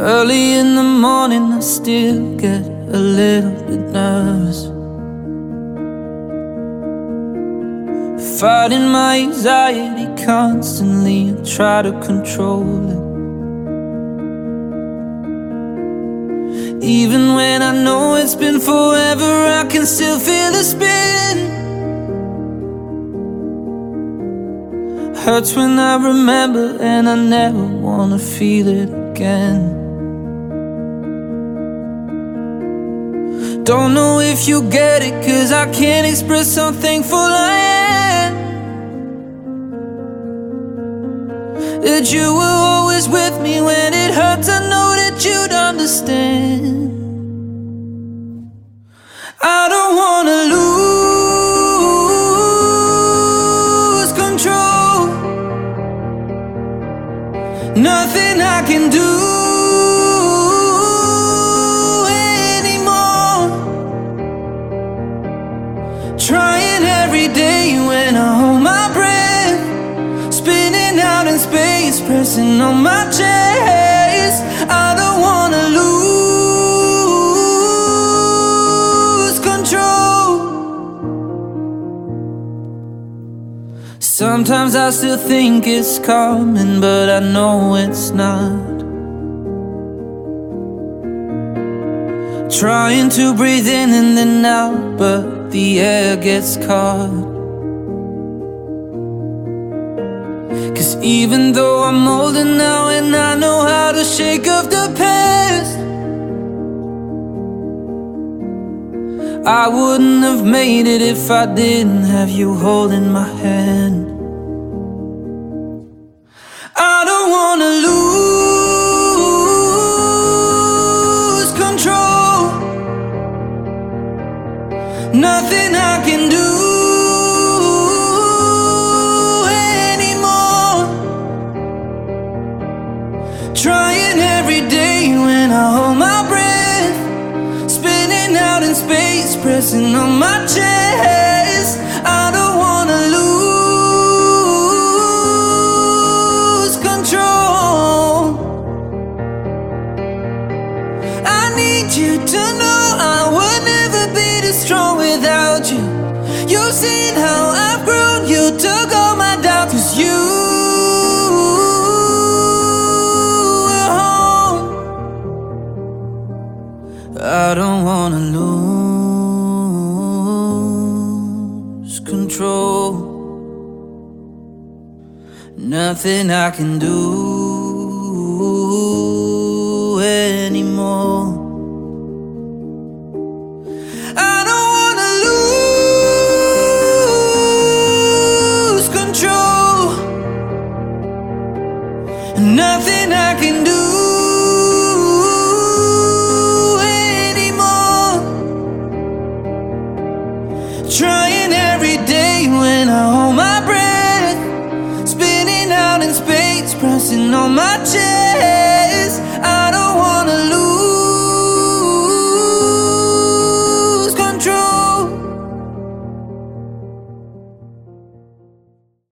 Early in the morning, I still get a little bit nervous. Fighting my anxiety constantly, I try to control it. Even when I know it's been forever, I can still feel the spin. Hurts when I remember, and I never wanna feel it again. Don't know if you get it, cause I can't express how thankful I am. That you were always with me when it hurts, I know that you'd understand. I don't wanna lose control. Nothing I can do. In pressing on my chest. I don't wanna lose control. Sometimes I still think it's coming, but I know it's not. Trying to breathe in and then out, but the air gets caught. Even though I'm older now and I know how to shake off the past, I wouldn't have made it if I didn't have you holding my hand. When I hold my breath. Spinning out in space, pressing on my chest. I don't wanna lose control. I need you to know I would never be this strong without you. You've seen how I've grown, you took all Nothing I can do anymore. I don't wanna lose control. Nothing I can do It's pressing on my chest.